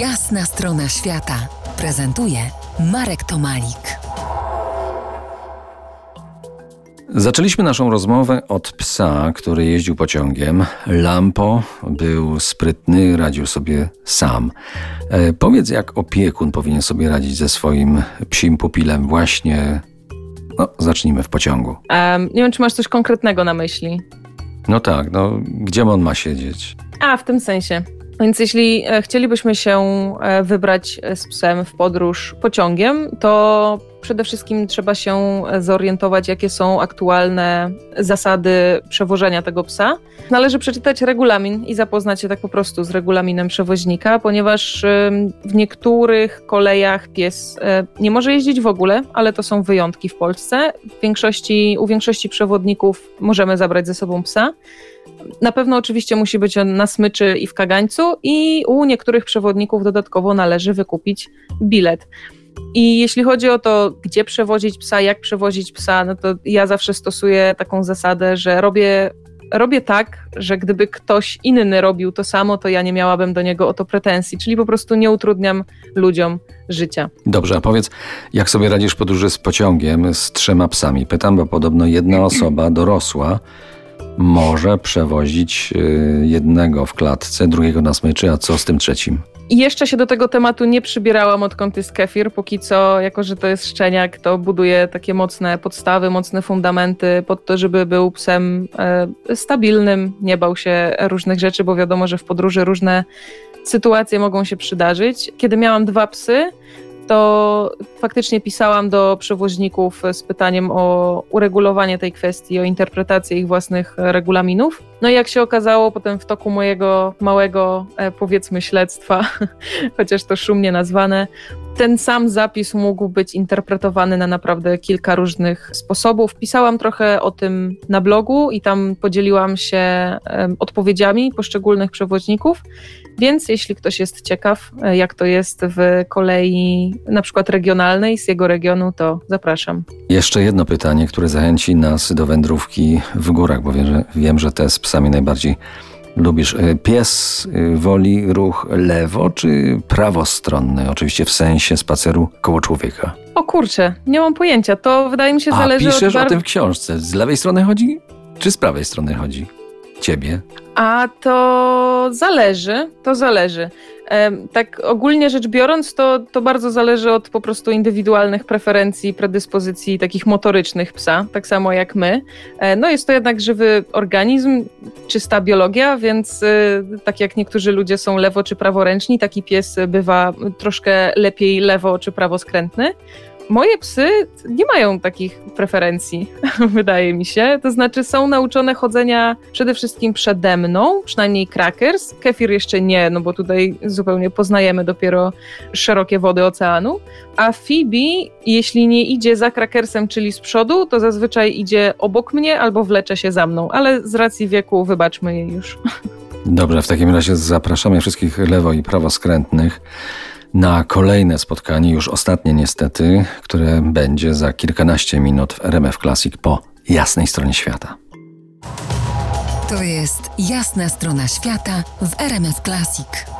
Jasna strona świata prezentuje Marek Tomalik. Zaczęliśmy naszą rozmowę od psa, który jeździł pociągiem. Lampo był sprytny, radził sobie sam. E, powiedz, jak opiekun powinien sobie radzić ze swoim psim pupilem właśnie. No, zacznijmy w pociągu. Um, nie wiem, czy masz coś konkretnego na myśli. No tak, no gdzie on ma siedzieć? A, w tym sensie. Więc jeśli e, chcielibyśmy się e, wybrać z psem w podróż pociągiem, to przede wszystkim trzeba się zorientować, jakie są aktualne zasady przewożenia tego psa. Należy przeczytać regulamin i zapoznać się tak po prostu z regulaminem przewoźnika, ponieważ w niektórych kolejach pies e, nie może jeździć w ogóle, ale to są wyjątki w Polsce. W większości, u większości przewodników możemy zabrać ze sobą psa. Na pewno oczywiście musi być on na smyczy i w kagańcu i u niektórych przewodników dodatkowo należy wykupić bilet. I jeśli chodzi o to, gdzie przewozić psa, jak przewozić psa, no to ja zawsze stosuję taką zasadę, że robię, robię tak, że gdyby ktoś inny robił to samo, to ja nie miałabym do niego o to pretensji, czyli po prostu nie utrudniam ludziom życia. Dobrze, a powiedz, jak sobie radzisz podróży z pociągiem z trzema psami? Pytam, bo podobno jedna osoba dorosła może przewozić y, jednego w klatce, drugiego na smyczy, a co z tym trzecim? I jeszcze się do tego tematu nie przybierałam, odkąd jest kefir. Póki co, jako że to jest szczeniak, to buduje takie mocne podstawy, mocne fundamenty pod to, żeby był psem e, stabilnym, nie bał się różnych rzeczy, bo wiadomo, że w podróży różne sytuacje mogą się przydarzyć. Kiedy miałam dwa psy, to faktycznie pisałam do przewoźników z pytaniem o uregulowanie tej kwestii, o interpretację ich własnych regulaminów. No i jak się okazało, potem w toku mojego małego, e, powiedzmy, śledztwa, chociaż to szumnie nazwane, ten sam zapis mógł być interpretowany na naprawdę kilka różnych sposobów. Pisałam trochę o tym na blogu i tam podzieliłam się odpowiedziami poszczególnych przewoźników. Więc jeśli ktoś jest ciekaw, e, jak to jest w kolei na przykład regionalnej z jego regionu, to zapraszam. Jeszcze jedno pytanie, które zachęci nas do wędrówki w górach, bo wiem, że, wiem, że te z psami najbardziej lubisz. E, pies e, woli ruch lewo czy prawostronny? Oczywiście w sensie spaceru koło człowieka. O kurczę, nie mam pojęcia. To wydaje mi się A, zależy piszesz od... o tym w książce. Z lewej strony chodzi czy z prawej strony chodzi? Ciebie? A to zależy, to zależy. Tak ogólnie rzecz biorąc, to, to bardzo zależy od po prostu indywidualnych preferencji, predyspozycji takich motorycznych psa, tak samo jak my. E, no jest to jednak żywy organizm, czysta biologia, więc e, tak jak niektórzy ludzie są lewo czy praworęczni, taki pies bywa troszkę lepiej lewo czy prawoskrętny. Moje psy nie mają takich preferencji, wydaje mi się. To znaczy, są nauczone chodzenia przede wszystkim przede mną, przynajmniej Crackers. Kefir jeszcze nie, no bo tutaj zupełnie poznajemy dopiero szerokie wody oceanu. A Phoebe, jeśli nie idzie za Crackersem, czyli z przodu, to zazwyczaj idzie obok mnie albo wlecze się za mną, ale z racji wieku wybaczmy jej już. Dobrze, w takim razie zapraszamy wszystkich lewo i prawoskrętnych na kolejne spotkanie, już ostatnie niestety, które będzie za kilkanaście minut w RMF Classic po jasnej stronie świata. To jest jasna strona świata w RMF Classic.